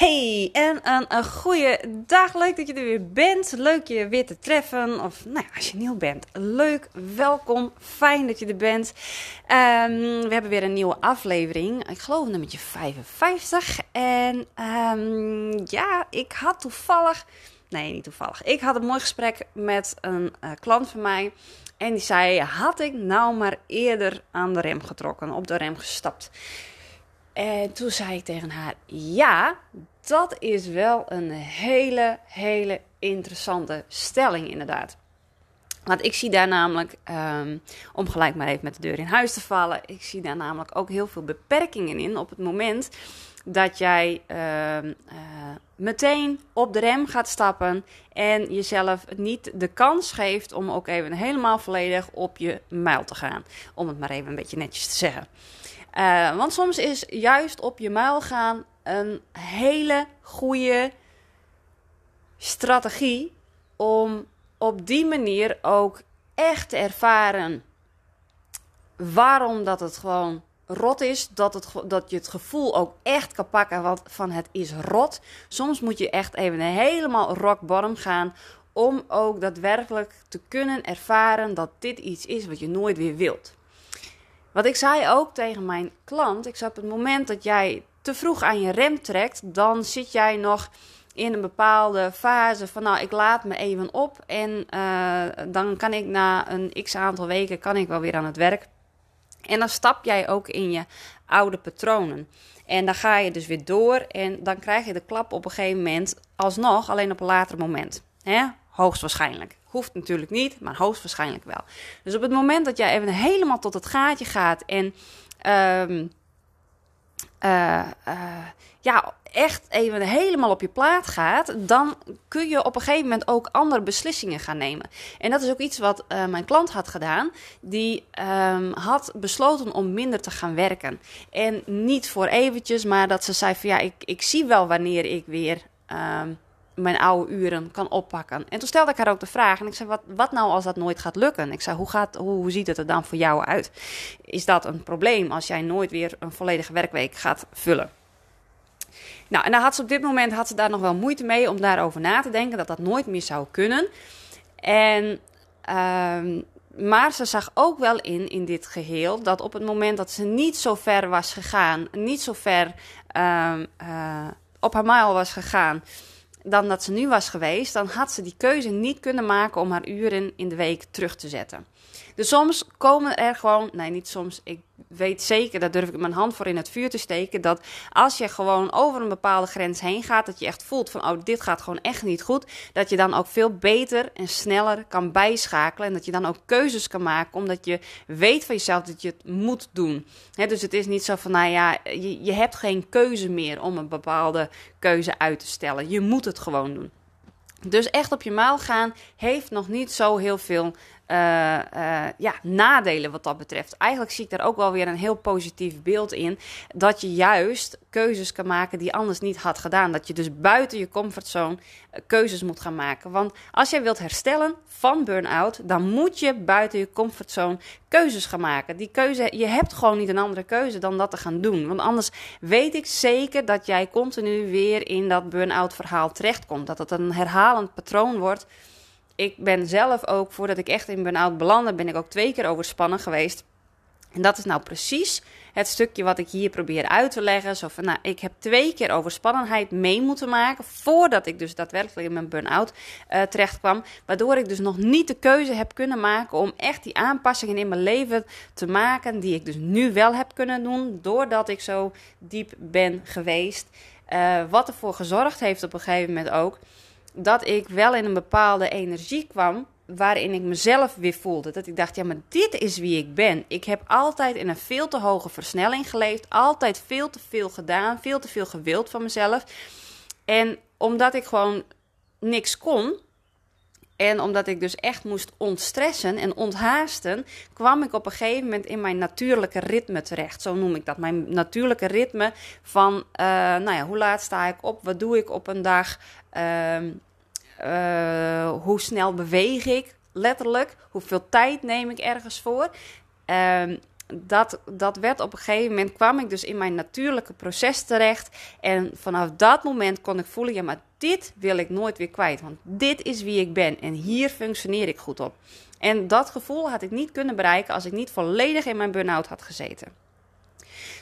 Hey, en een, goede dag. Leuk dat je er weer bent. Leuk je weer te treffen. Of nou ja, als je nieuw bent, leuk, welkom. Fijn dat je er bent. Ehm, we hebben weer een nieuwe aflevering. Ik geloof nummertje 55. En ehm, ja, ik had toevallig. Nee, niet toevallig. Ik had een mooi gesprek met een uh, klant van mij. En die zei: Had ik nou maar eerder aan de rem getrokken, op de rem gestapt? En toen zei ik tegen haar: Ja, dat is wel een hele, hele interessante stelling, inderdaad. Want ik zie daar namelijk, um, om gelijk maar even met de deur in huis te vallen, ik zie daar namelijk ook heel veel beperkingen in op het moment dat jij uh, uh, meteen op de rem gaat stappen en jezelf niet de kans geeft om ook even helemaal volledig op je muil te gaan. Om het maar even een beetje netjes te zeggen. Uh, want soms is juist op je muil gaan een hele goede strategie om op die manier ook echt te ervaren waarom dat het gewoon rot is. Dat, het, dat je het gevoel ook echt kan pakken van het is rot. Soms moet je echt even helemaal rock bottom gaan om ook daadwerkelijk te kunnen ervaren dat dit iets is wat je nooit weer wilt. Wat ik zei ook tegen mijn klant, ik zei op het moment dat jij te vroeg aan je rem trekt, dan zit jij nog in een bepaalde fase van nou, ik laat me even op en uh, dan kan ik na een x aantal weken kan ik wel weer aan het werk. En dan stap jij ook in je oude patronen. En dan ga je dus weer door en dan krijg je de klap op een gegeven moment alsnog, alleen op een later moment. Hè? Hoogstwaarschijnlijk. Hoeft natuurlijk niet, maar hoogstwaarschijnlijk wel. Dus op het moment dat jij even helemaal tot het gaatje gaat en um, uh, uh, ja, echt even helemaal op je plaat gaat, dan kun je op een gegeven moment ook andere beslissingen gaan nemen. En dat is ook iets wat uh, mijn klant had gedaan. Die um, had besloten om minder te gaan werken. En niet voor eventjes, maar dat ze zei van ja, ik, ik zie wel wanneer ik weer. Um, mijn oude uren kan oppakken. En toen stelde ik haar ook de vraag. En ik zei: Wat, wat nou als dat nooit gaat lukken? Ik zei: hoe, gaat, hoe, hoe ziet het er dan voor jou uit? Is dat een probleem als jij nooit weer een volledige werkweek gaat vullen? Nou, en dan had ze op dit moment had ze daar nog wel moeite mee om daarover na te denken dat dat nooit meer zou kunnen. En, um, maar ze zag ook wel in, in dit geheel, dat op het moment dat ze niet zo ver was gegaan, niet zo ver um, uh, op haar mile was gegaan, dan dat ze nu was geweest, dan had ze die keuze niet kunnen maken om haar uren in de week terug te zetten. Dus soms komen er gewoon, nee niet soms, ik weet zeker, daar durf ik mijn hand voor in het vuur te steken, dat als je gewoon over een bepaalde grens heen gaat, dat je echt voelt van, oh, dit gaat gewoon echt niet goed, dat je dan ook veel beter en sneller kan bijschakelen en dat je dan ook keuzes kan maken, omdat je weet van jezelf dat je het moet doen. Dus het is niet zo van, nou ja, je, je hebt geen keuze meer om een bepaalde keuze uit te stellen. Je moet het gewoon doen. Dus echt op je maal gaan heeft nog niet zo heel veel uh, uh, ja, nadelen wat dat betreft. Eigenlijk zie ik daar ook wel weer een heel positief beeld in. Dat je juist keuzes kan maken die anders niet had gedaan. Dat je dus buiten je comfortzone uh, keuzes moet gaan maken. Want als jij wilt herstellen van burn-out, dan moet je buiten je comfortzone keuzes gaan maken. Die keuze, je hebt gewoon niet een andere keuze dan dat te gaan doen. Want anders weet ik zeker dat jij continu weer in dat burn-out verhaal terechtkomt. Dat het een herhalend patroon wordt ik ben zelf ook, voordat ik echt in burn-out belandde, ben ik ook twee keer overspannen geweest. En dat is nou precies het stukje wat ik hier probeer uit te leggen. Zo van, nou, ik heb twee keer overspannenheid mee moeten maken voordat ik dus daadwerkelijk in mijn burn-out uh, terecht kwam. Waardoor ik dus nog niet de keuze heb kunnen maken om echt die aanpassingen in mijn leven te maken die ik dus nu wel heb kunnen doen doordat ik zo diep ben geweest. Uh, wat ervoor gezorgd heeft op een gegeven moment ook dat ik wel in een bepaalde energie kwam waarin ik mezelf weer voelde. Dat ik dacht, ja, maar dit is wie ik ben. Ik heb altijd in een veel te hoge versnelling geleefd, altijd veel te veel gedaan, veel te veel gewild van mezelf. En omdat ik gewoon niks kon, En omdat ik dus echt moest ontstressen en onthaasten, kwam ik op een gegeven moment in mijn natuurlijke ritme terecht. Zo noem ik dat. Mijn natuurlijke ritme van, uh, nou ja, hoe laat sta ik op? Wat doe ik op een dag? Uh, uh, hoe snel beweeg ik? Letterlijk. Hoeveel tijd neem ik ergens voor? Dat, dat werd op een gegeven moment, kwam ik dus in mijn natuurlijke proces terecht. En vanaf dat moment kon ik voelen, ja, maar dit wil ik nooit weer kwijt. Want dit is wie ik ben en hier functioneer ik goed op. En dat gevoel had ik niet kunnen bereiken als ik niet volledig in mijn burn-out had gezeten.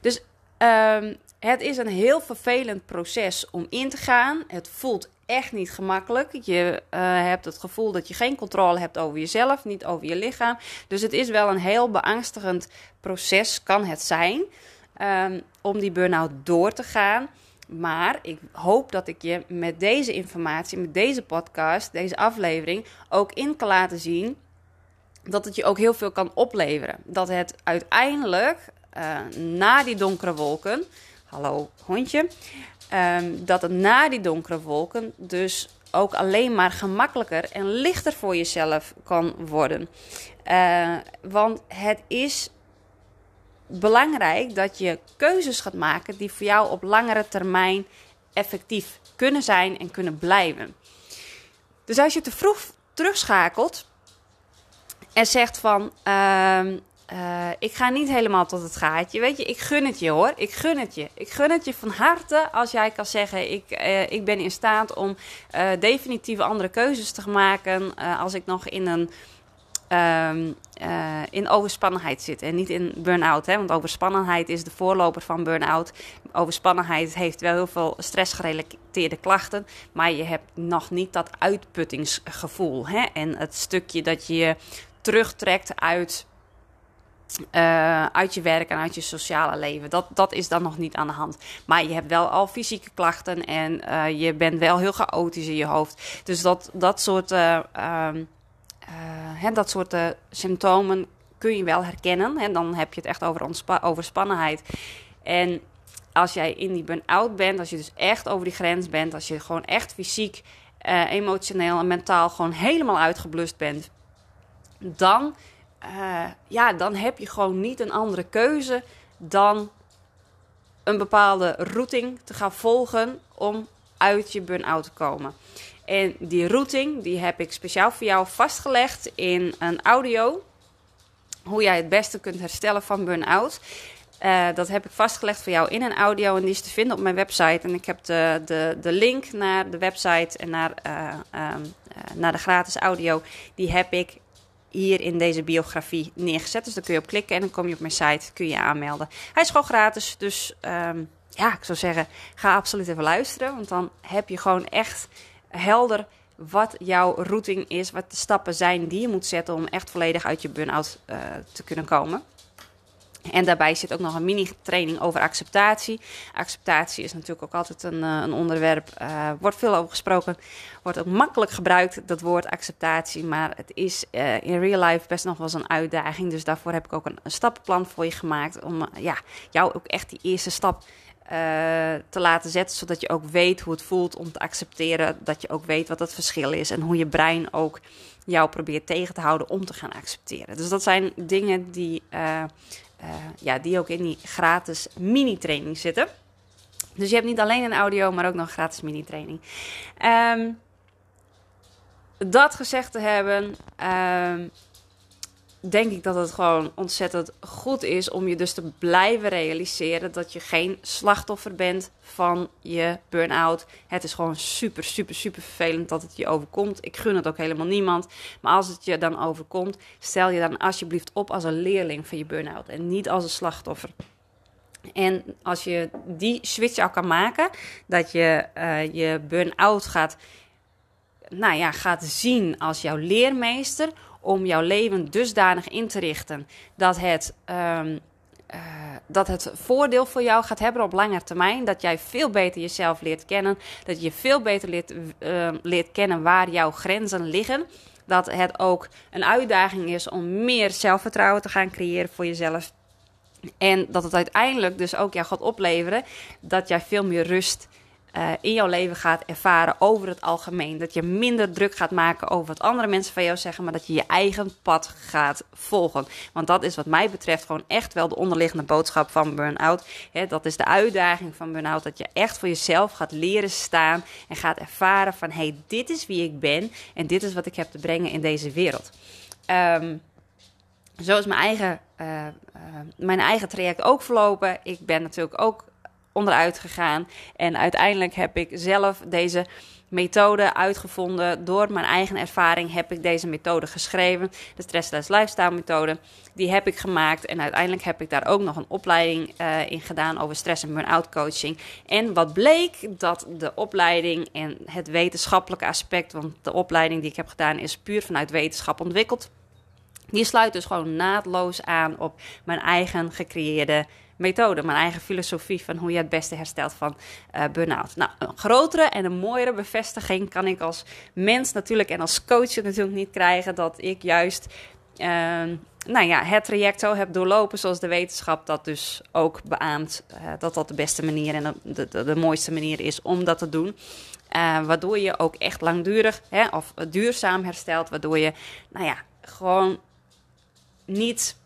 Dus um, het is een heel vervelend proces om in te gaan. Het voelt echt niet gemakkelijk. Je uh, hebt het gevoel dat je geen controle hebt over jezelf, niet over je lichaam. Dus het is wel een heel beangstigend proces, kan het zijn, um, om die burn-out door te gaan. Maar ik hoop dat ik je met deze informatie, met deze podcast, deze aflevering ook in kan laten zien dat het je ook heel veel kan opleveren. Dat het uiteindelijk uh, na die donkere wolken, hallo hondje, um, dat het na die donkere wolken dus ook alleen maar gemakkelijker en lichter voor jezelf kan worden. Uh, want het is belangrijk dat je keuzes gaat maken die voor jou op langere termijn effectief kunnen zijn en kunnen blijven. Dus als je te vroeg terugschakelt en zegt van. Uh, uh, ik ga niet helemaal tot het gaatje. Weet je, ik gun het je hoor. Ik gun het je. Ik gun het je van harte als jij kan zeggen: Ik, uh, ik ben in staat om uh, definitief andere keuzes te maken. als ik nog in een uh, in overspannenheid zitten en niet in burn-out. Want overspannenheid is de voorloper van burn-out. Overspannenheid heeft wel heel veel stressgerelateerde klachten, maar je hebt nog niet dat uitputtingsgevoel. Hè? En het stukje dat je terugtrekt uit. Uh, uit je werk en uit je sociale leven. Dat, dat is dan nog niet aan de hand. Maar je hebt wel al fysieke klachten en uh, je bent wel heel chaotisch in je hoofd. Dus dat, dat soort uh, uh, dat soort symptomen kun je wel herkennen. En dan heb je het echt over overspannenheid. En als jij in die burn-out bent, als je dus echt over die grens bent, als je gewoon echt fysiek, emotioneel en mentaal gewoon helemaal uitgeblust bent, dan, ja, dan heb je gewoon niet een andere keuze dan een bepaalde routing te gaan volgen om uit je burn-out te komen. En die routing die heb ik speciaal voor jou vastgelegd in een audio. Hoe jij het beste kunt herstellen van burn-out. Uh, dat heb ik vastgelegd voor jou in een audio en die is te vinden op mijn website. En ik heb de, de, de link naar de website en naar, uh, uh, naar de gratis audio. Die heb ik hier in deze biografie neergezet. Dus daar kun je op klikken en dan kom je op mijn site, kun je aanmelden. Hij is gewoon gratis, dus um, ja, ik zou zeggen, ga absoluut even luisteren. Want dan heb je gewoon echt helder wat jouw routing is, wat de stappen zijn die je moet zetten om echt volledig uit je burn-out uh, te kunnen komen. En daarbij zit ook nog een mini-training over acceptatie. Acceptatie is natuurlijk ook altijd een, uh, een onderwerp. Uh, wordt veel over gesproken. Wordt ook makkelijk gebruikt, dat woord acceptatie. Maar het is uh, in real life best nog wel eens een uitdaging. Dus daarvoor heb ik ook een, stappenplan voor je gemaakt. Om ja, jou ook echt die eerste stap te laten zetten, zodat je ook weet hoe het voelt om te accepteren, dat je ook weet wat het verschil is en hoe je brein ook jou probeert tegen te houden om te gaan accepteren. Dus dat zijn dingen die, ja, die ook in die gratis mini-training zitten. Dus je hebt niet alleen een audio, maar ook nog gratis mini-training. Um, dat gezegd te hebben, um, denk ik dat het gewoon ontzettend goed is om je dus te blijven realiseren dat je geen slachtoffer bent van je burn-out. Het is gewoon super, super, super vervelend dat het je overkomt. Ik gun het ook helemaal niemand. Maar als het je dan overkomt, stel je dan alsjeblieft op als een leerling van je burn-out en niet als een slachtoffer. En als je die switch al kan maken, dat je uh, je burn-out gaat, nou ja, gaat zien als jouw leermeester om jouw leven dusdanig in te richten dat het, um, uh, dat het voordeel voor jou gaat hebben op lange termijn. Dat jij veel beter jezelf leert kennen. Dat je veel beter leert, uh, leert kennen waar jouw grenzen liggen. Dat het ook een uitdaging is om meer zelfvertrouwen te gaan creëren voor jezelf. En dat het uiteindelijk dus ook jou gaat opleveren dat jij veel meer rust uh, in jouw leven gaat ervaren over het algemeen. Dat je minder druk gaat maken over wat andere mensen van jou zeggen, maar dat je je eigen pad gaat volgen. Want dat is wat mij betreft gewoon echt wel de onderliggende boodschap van burn-out. dat is de uitdaging van burn-out, dat je echt voor jezelf gaat leren staan en gaat ervaren van, hey, dit is wie ik ben en dit is wat ik heb te brengen in deze wereld. Um, zo is mijn eigen, uh, uh, mijn eigen traject ook verlopen. Ik ben natuurlijk ook onderuit gegaan. En uiteindelijk heb ik zelf deze methode uitgevonden. Door mijn eigen ervaring heb ik deze methode geschreven. De Stressless Lifestyle methode. Die heb ik gemaakt. En uiteindelijk heb ik daar ook nog een opleiding uh, in gedaan over stress en burn-out coaching. En wat bleek dat de opleiding en het wetenschappelijke aspect. Want de opleiding die ik heb gedaan is puur vanuit wetenschap ontwikkeld. Die sluit dus gewoon naadloos aan op mijn eigen gecreëerde methode, mijn eigen filosofie van hoe je het beste herstelt van uh, burn-out. Nou, een grotere en een mooiere bevestiging kan ik als mens natuurlijk en als coach natuurlijk niet krijgen dat ik juist. Uh, nou ja, het traject zo heb doorlopen zoals de wetenschap dat dus ook beaamt. Uh, dat dat de beste manier en de, de, mooiste manier is om dat te doen. Uh, waardoor je ook echt langdurig hè, of duurzaam herstelt. Waardoor je, nou ja, gewoon niet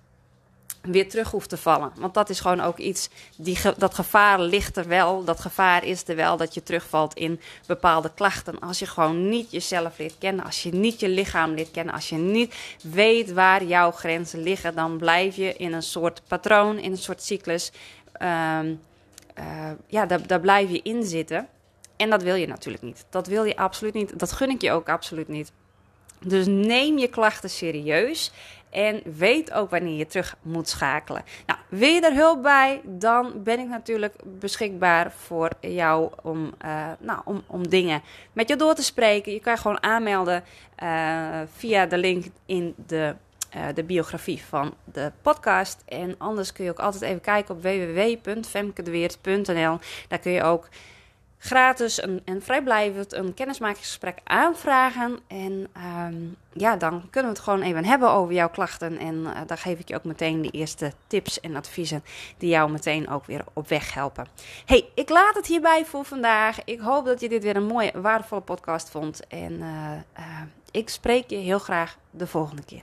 weer terug hoeft te vallen. Want dat is gewoon ook iets, die dat gevaar ligt er wel. Dat gevaar is er wel dat je terugvalt in bepaalde klachten. Als je gewoon niet jezelf leert kennen, als je niet je lichaam leert kennen, als je niet weet waar jouw grenzen liggen, dan blijf je in een soort patroon, in een soort cyclus. Um, uh, ja, daar, daar blijf je in zitten. En dat wil je natuurlijk niet. Dat wil je absoluut niet. Dat gun ik je ook absoluut niet. Dus neem je klachten serieus en weet ook wanneer je terug moet schakelen. Nou, wil je er hulp bij? Dan ben ik natuurlijk beschikbaar voor jou om, uh, nou, om, om dingen met je door te spreken. Je kan gewoon aanmelden uh, via de link in de, uh, de biografie van de podcast. En anders kun je ook altijd even kijken op www.femkedeweert.nl. Daar kun je ook gratis en vrijblijvend een kennismakingsgesprek aanvragen. En um, ja, dan kunnen we het gewoon even hebben over jouw klachten. En uh, dan geef ik je ook meteen de eerste tips en adviezen die jou meteen ook weer op weg helpen. hey, ik laat het hierbij voor vandaag. Ik hoop dat je dit weer een mooie, waardevolle podcast vond. En uh, uh, ik spreek je heel graag de volgende keer.